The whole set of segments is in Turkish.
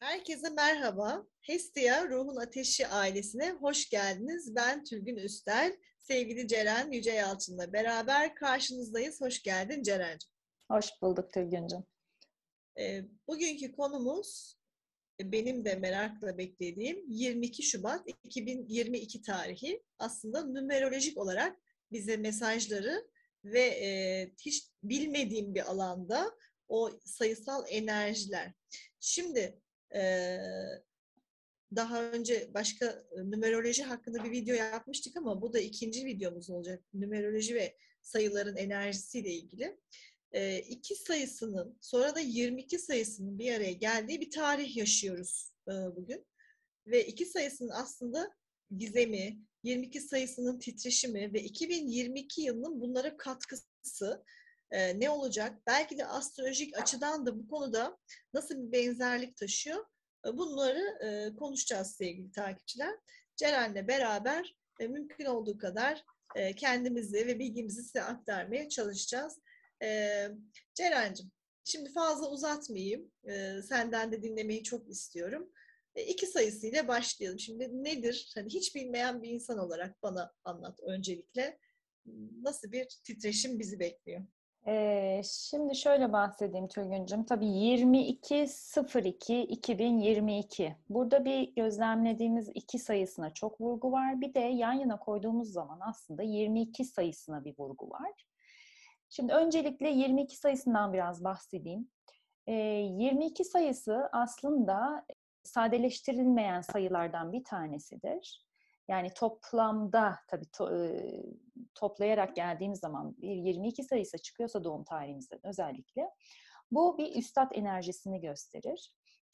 Herkese merhaba. Hestia Ruhun Ateşi ailesine hoş geldiniz. Ben Tülgün Üstel, sevgili Ceren Yüce Yalçın'la beraber karşınızdayız. Hoş geldin Ceren'ciğim. Hoş bulduk Tülgüncüm. E, bugünkü konumuz e, benim de merakla beklediğim 22 Şubat 2022 tarihi. Aslında numerolojik olarak bize mesajları ve e, hiç bilmediğim bir alanda o sayısal enerjiler. Şimdi daha önce başka numeroloji hakkında bir video yapmıştık ama bu da ikinci videomuz olacak. Numeroloji ve sayıların enerjisiyle ilgili. İki sayısının sonra da 22 sayısının bir araya geldiği bir tarih yaşıyoruz bugün. Ve iki sayısının aslında gizemi, 22 sayısının titreşimi ve 2022 yılının bunlara katkısı e, ne olacak? Belki de astrolojik açıdan da bu konuda nasıl bir benzerlik taşıyor? E, bunları e, konuşacağız sevgili takipçiler. Ceren'le beraber e, mümkün olduğu kadar e, kendimizi ve bilgimizi size aktarmaya çalışacağız. E, Ceren'cim, şimdi fazla uzatmayayım. E, senden de dinlemeyi çok istiyorum. E, iki sayısıyla başlayalım. Şimdi nedir? Hani hiç bilmeyen bir insan olarak bana anlat öncelikle. Nasıl bir titreşim bizi bekliyor? Ee, şimdi şöyle bahsedeyim Tülgüncüm. Tabii 22.02.2022. Burada bir gözlemlediğimiz iki sayısına çok vurgu var. Bir de yan yana koyduğumuz zaman aslında 22 sayısına bir vurgu var. Şimdi öncelikle 22 sayısından biraz bahsedeyim. Ee, 22 sayısı aslında sadeleştirilmeyen sayılardan bir tanesidir. Yani toplamda tabii to, e, toplayarak geldiğimiz zaman bir 22 sayısı çıkıyorsa doğum tarihimizden özellikle bu bir üstad enerjisini gösterir.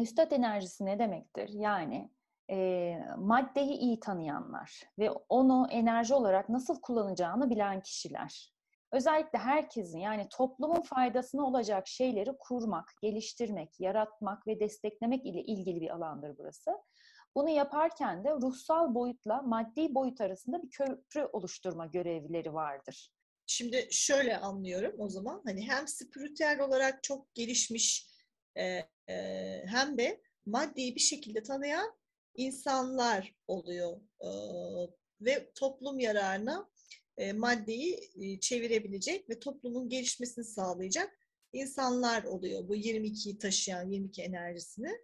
Üstad enerjisi ne demektir? Yani e, maddeyi iyi tanıyanlar ve onu enerji olarak nasıl kullanacağını bilen kişiler. Özellikle herkesin yani toplumun faydasına olacak şeyleri kurmak, geliştirmek, yaratmak ve desteklemek ile ilgili bir alandır burası. Bunu yaparken de ruhsal boyutla maddi boyut arasında bir köprü oluşturma görevleri vardır. Şimdi şöyle anlıyorum o zaman hani hem spiritüel olarak çok gelişmiş e, e, hem de maddeyi bir şekilde tanıyan insanlar oluyor e, ve toplum yararına e, maddeyi e, çevirebilecek ve toplumun gelişmesini sağlayacak insanlar oluyor bu 22'yi taşıyan 22 enerjisini.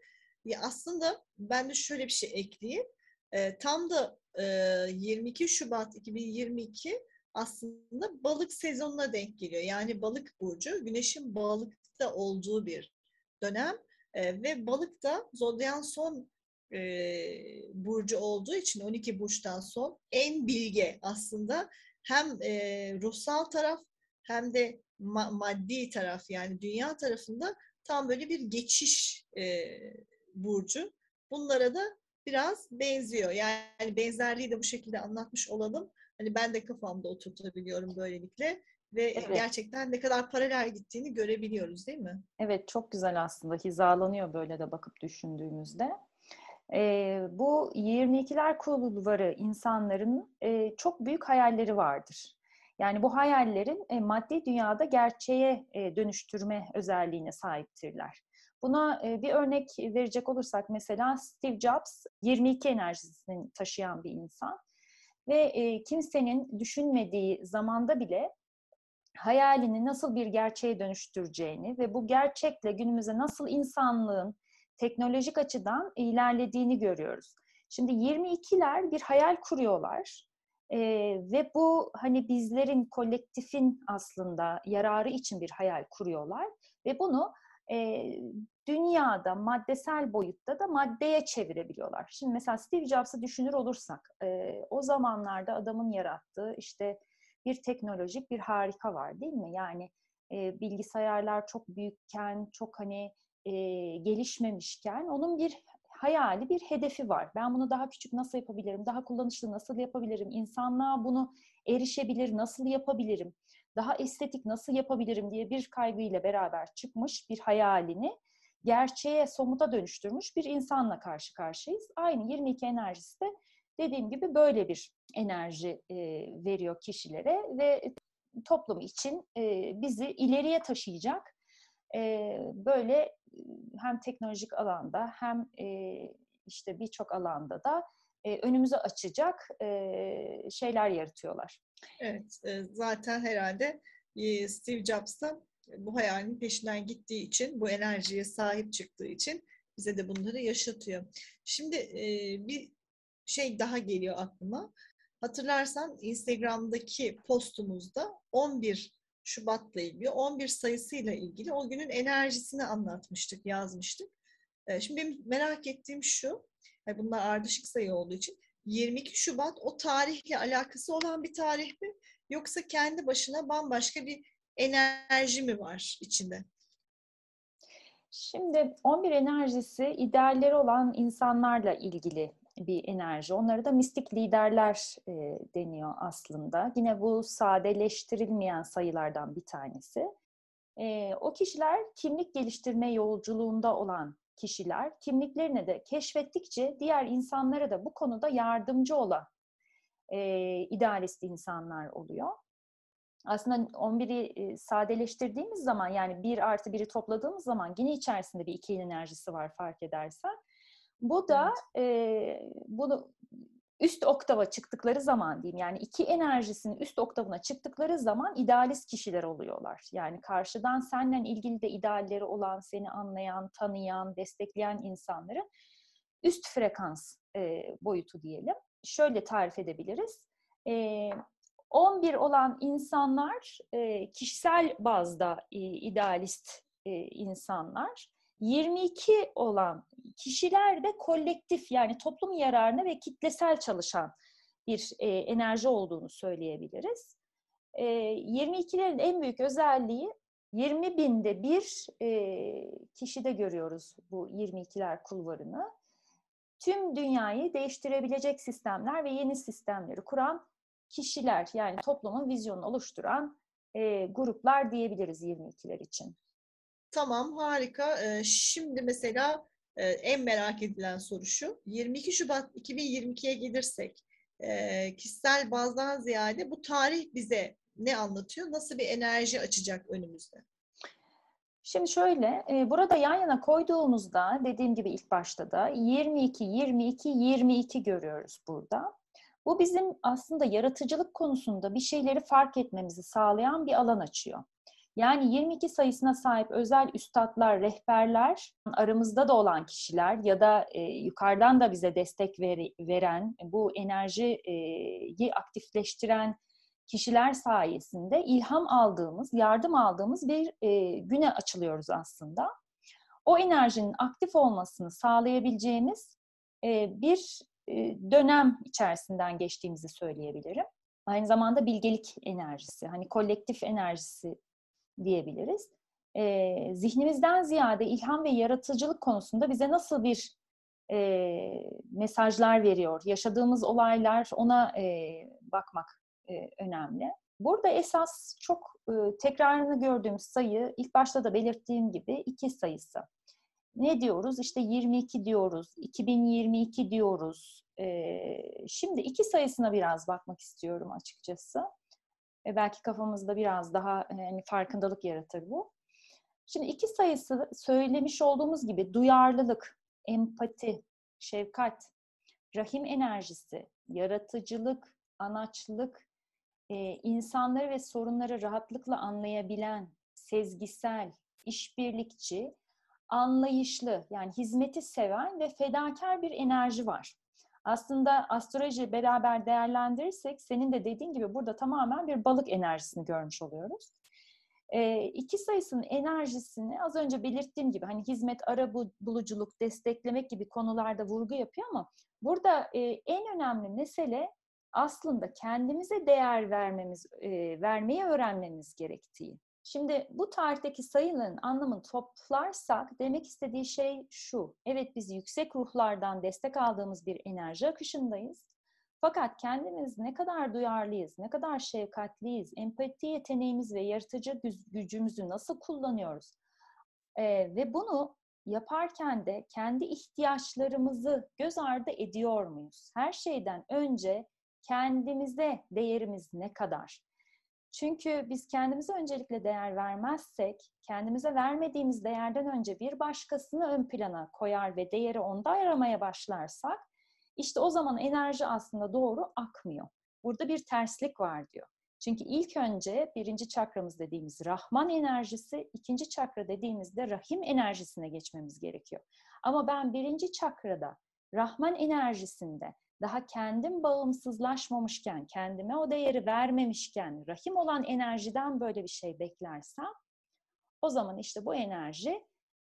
Ya aslında ben de şöyle bir şey ekleyeyim. E, tam da e, 22 Şubat 2022 aslında balık sezonuna denk geliyor. Yani balık burcu güneşin balıkta olduğu bir dönem e, ve balık da zodyan son e, burcu olduğu için 12 burçtan son en bilge aslında hem e, ruhsal taraf hem de ma- maddi taraf yani dünya tarafında tam böyle bir geçiş e, burcu. Bunlara da biraz benziyor. Yani benzerliği de bu şekilde anlatmış olalım. Hani ben de kafamda oturtabiliyorum böylelikle ve evet. gerçekten ne kadar paralel gittiğini görebiliyoruz değil mi? Evet çok güzel aslında hizalanıyor böyle de bakıp düşündüğümüzde. Ee, bu 22'ler kulvarı insanların e, çok büyük hayalleri vardır. Yani bu hayallerin e, maddi dünyada gerçeğe e, dönüştürme özelliğine sahiptirler. Buna e, bir örnek verecek olursak mesela Steve Jobs 22 enerjisini taşıyan bir insan ve e, kimsenin düşünmediği zamanda bile hayalini nasıl bir gerçeğe dönüştüreceğini ve bu gerçekle günümüze nasıl insanlığın teknolojik açıdan ilerlediğini görüyoruz. Şimdi 22'ler bir hayal kuruyorlar ee, ve bu hani bizlerin kolektifin aslında yararı için bir hayal kuruyorlar ve bunu e, dünyada maddesel boyutta da maddeye çevirebiliyorlar. Şimdi mesela Steve Jobs'ı düşünür olursak e, o zamanlarda adamın yarattığı işte bir teknolojik bir harika var değil mi? Yani e, bilgisayarlar çok büyükken, çok hani e, gelişmemişken onun bir hayali, bir hedefi var. Ben bunu daha küçük nasıl yapabilirim, daha kullanışlı nasıl yapabilirim, insanlığa bunu erişebilir, nasıl yapabilirim, daha estetik nasıl yapabilirim diye bir kaygıyla beraber çıkmış bir hayalini gerçeğe, somuta dönüştürmüş bir insanla karşı karşıyayız. Aynı 22 enerjisi de dediğim gibi böyle bir enerji e, veriyor kişilere ve toplum için e, bizi ileriye taşıyacak böyle hem teknolojik alanda hem işte birçok alanda da önümüzü açacak şeyler yaratıyorlar. Evet, zaten herhalde Steve Jobs da bu hayalin peşinden gittiği için, bu enerjiye sahip çıktığı için bize de bunları yaşatıyor. Şimdi bir şey daha geliyor aklıma. Hatırlarsan Instagram'daki postumuzda 11 Şubat'la ilgili, 11 sayısıyla ilgili o günün enerjisini anlatmıştık, yazmıştık. Şimdi benim merak ettiğim şu, bunlar ardışık sayı olduğu için 22 Şubat o tarihle alakası olan bir tarih mi? Yoksa kendi başına bambaşka bir enerji mi var içinde? Şimdi 11 enerjisi idealleri olan insanlarla ilgili bir enerji. Onlara da mistik liderler e, deniyor aslında. Yine bu sadeleştirilmeyen sayılardan bir tanesi. E, o kişiler kimlik geliştirme yolculuğunda olan kişiler. Kimliklerini de keşfettikçe diğer insanlara da bu konuda yardımcı olan e, idealist insanlar oluyor. Aslında 11'i sadeleştirdiğimiz zaman yani 1 artı 1'i topladığımız zaman yine içerisinde bir iki enerjisi var fark edersen. Bu da evet. e, bunu üst oktava çıktıkları zaman diyeyim yani iki enerjisinin üst oktavına çıktıkları zaman idealist kişiler oluyorlar. Yani karşıdan senden ilgili de idealleri olan, seni anlayan, tanıyan, destekleyen insanları üst frekans e, boyutu diyelim. Şöyle tarif edebiliriz. E, 11 olan insanlar e, kişisel bazda e, idealist e, insanlar. 22 olan kişiler de kolektif yani toplum yararına ve kitlesel çalışan bir e, enerji olduğunu söyleyebiliriz. E, 22'lerin en büyük özelliği 20 binde bir e, kişide görüyoruz bu 22'ler kulvarını. Tüm dünyayı değiştirebilecek sistemler ve yeni sistemleri kuran kişiler yani toplumun vizyonunu oluşturan e, gruplar diyebiliriz 22'ler için. Tamam harika. Ee, şimdi mesela e, en merak edilen soru şu. 22 Şubat 2022'ye gelirsek e, kişisel bazdan ziyade bu tarih bize ne anlatıyor? Nasıl bir enerji açacak önümüzde? Şimdi şöyle, e, burada yan yana koyduğumuzda dediğim gibi ilk başta da 22, 22, 22 görüyoruz burada. Bu bizim aslında yaratıcılık konusunda bir şeyleri fark etmemizi sağlayan bir alan açıyor. Yani 22 sayısına sahip özel üstadlar, rehberler, aramızda da olan kişiler ya da e, yukarıdan da bize destek ver, veren, bu enerjiyi aktifleştiren kişiler sayesinde ilham aldığımız, yardım aldığımız bir e, güne açılıyoruz aslında. O enerjinin aktif olmasını sağlayabileceğimiz e, bir e, dönem içerisinden geçtiğimizi söyleyebilirim. Aynı zamanda bilgelik enerjisi, hani kolektif enerjisi diyebiliriz. E, zihnimizden ziyade ilham ve yaratıcılık konusunda bize nasıl bir e, mesajlar veriyor, yaşadığımız olaylar ona e, bakmak e, önemli. Burada esas çok e, tekrarını gördüğümüz sayı ilk başta da belirttiğim gibi iki sayısı. Ne diyoruz? İşte 22 diyoruz, 2022 diyoruz. E, şimdi iki sayısına biraz bakmak istiyorum açıkçası. Ve belki kafamızda biraz daha yani farkındalık yaratır bu. Şimdi iki sayısı söylemiş olduğumuz gibi duyarlılık, empati, şefkat, rahim enerjisi, yaratıcılık, anaçlık, e, insanları ve sorunları rahatlıkla anlayabilen, sezgisel, işbirlikçi, anlayışlı yani hizmeti seven ve fedakar bir enerji var. Aslında astroloji beraber değerlendirirsek senin de dediğin gibi burada tamamen bir balık enerjisini görmüş oluyoruz. E, iki sayısının enerjisini az önce belirttiğim gibi hani hizmet, ara buluculuk, desteklemek gibi konularda vurgu yapıyor ama burada e, en önemli mesele aslında kendimize değer vermemiz, e, vermeyi öğrenmemiz gerektiği. Şimdi bu tarihteki sayıların anlamını toplarsak demek istediği şey şu. Evet biz yüksek ruhlardan destek aldığımız bir enerji akışındayız. Fakat kendimiz ne kadar duyarlıyız, ne kadar şefkatliyiz, empati yeteneğimiz ve yaratıcı gücümüzü nasıl kullanıyoruz? Ee, ve bunu yaparken de kendi ihtiyaçlarımızı göz ardı ediyor muyuz? Her şeyden önce kendimize değerimiz ne kadar? Çünkü biz kendimize öncelikle değer vermezsek, kendimize vermediğimiz değerden önce bir başkasını ön plana koyar ve değeri onda aramaya başlarsak, işte o zaman enerji aslında doğru akmıyor. Burada bir terslik var diyor. Çünkü ilk önce birinci çakramız dediğimiz Rahman enerjisi, ikinci çakra dediğimizde Rahim enerjisine geçmemiz gerekiyor. Ama ben birinci çakrada Rahman enerjisinde daha kendim bağımsızlaşmamışken, kendime o değeri vermemişken, rahim olan enerjiden böyle bir şey beklersem, o zaman işte bu enerji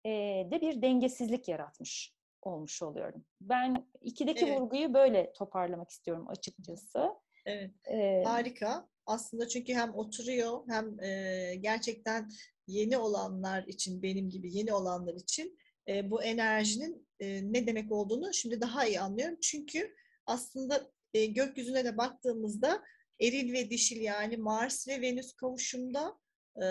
e, de bir dengesizlik yaratmış olmuş oluyorum. Ben ikideki evet. vurguyu böyle toparlamak istiyorum açıkçası. Evet, ee, harika. Aslında çünkü hem oturuyor hem e, gerçekten yeni olanlar için, benim gibi yeni olanlar için e, bu enerjinin e, ne demek olduğunu şimdi daha iyi anlıyorum. Çünkü aslında e, gökyüzüne de baktığımızda eril ve dişil yani Mars ve Venüs kavuşumda e,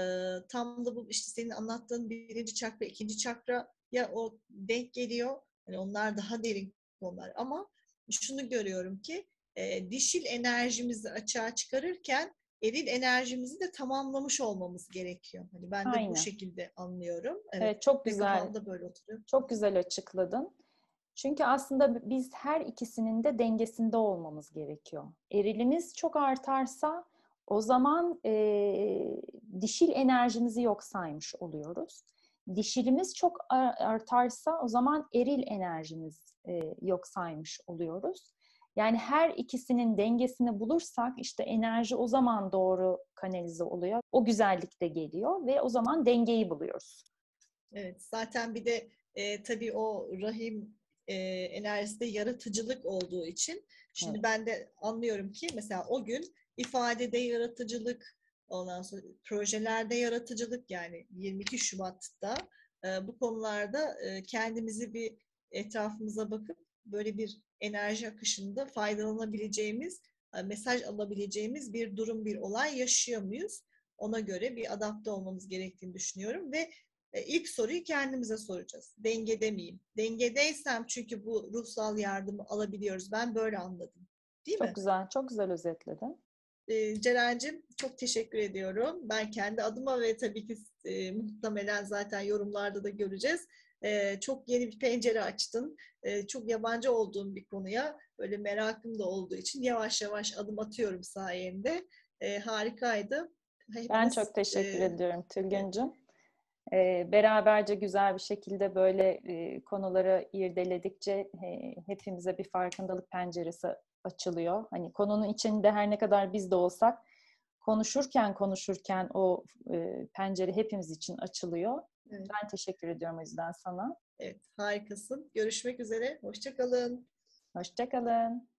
tam da bu işte senin anlattığın birinci çakra, ikinci çakra ya o denk geliyor. Yani onlar daha derin konular ama şunu görüyorum ki e, dişil enerjimizi açığa çıkarırken eril enerjimizi de tamamlamış olmamız gerekiyor. Hani ben de Aynen. bu şekilde anlıyorum. Evet, evet çok güzel. Böyle oturuyor. Çok güzel açıkladın. Çünkü aslında biz her ikisinin de dengesinde olmamız gerekiyor. Erilimiz çok artarsa o zaman e, dişil enerjimizi yok saymış oluyoruz. Dişilimiz çok artarsa o zaman eril enerjimiz e, yok saymış oluyoruz. Yani her ikisinin dengesini bulursak işte enerji o zaman doğru kanalize oluyor. O güzellik de geliyor ve o zaman dengeyi buluyoruz. Evet zaten bir de e, tabii o rahim e, enerjisinde yaratıcılık olduğu için şimdi evet. ben de anlıyorum ki mesela o gün ifadede yaratıcılık ondan sonra projelerde yaratıcılık yani 22 Şubat'ta e, bu konularda e, kendimizi bir etrafımıza bakıp böyle bir enerji akışında faydalanabileceğimiz, e, mesaj alabileceğimiz bir durum, bir olay yaşıyor muyuz? Ona göre bir adapte olmamız gerektiğini düşünüyorum ve ilk soruyu kendimize soracağız. Dengede miyim? Dengedeysem çünkü bu ruhsal yardımı alabiliyoruz. Ben böyle anladım. Değil çok mi? güzel, çok güzel özetledin. E, Ceren'cim çok teşekkür ediyorum. Ben kendi adıma ve tabii ki e, muhtemelen zaten yorumlarda da göreceğiz. E, çok yeni bir pencere açtın. E, çok yabancı olduğum bir konuya böyle merakım da olduğu için yavaş yavaş adım atıyorum sayende. E, harikaydı. Hepiniz, ben çok teşekkür e, ediyorum Tülgüncüm. E, beraberce güzel bir şekilde böyle e, konuları irdeledikçe e, hepimize bir farkındalık penceresi açılıyor. Hani konunun içinde her ne kadar biz de olsak konuşurken konuşurken o e, pencere hepimiz için açılıyor. Evet. Ben teşekkür ediyorum o yüzden sana. Evet, harikasın. Görüşmek üzere. Hoşçakalın. Hoşçakalın.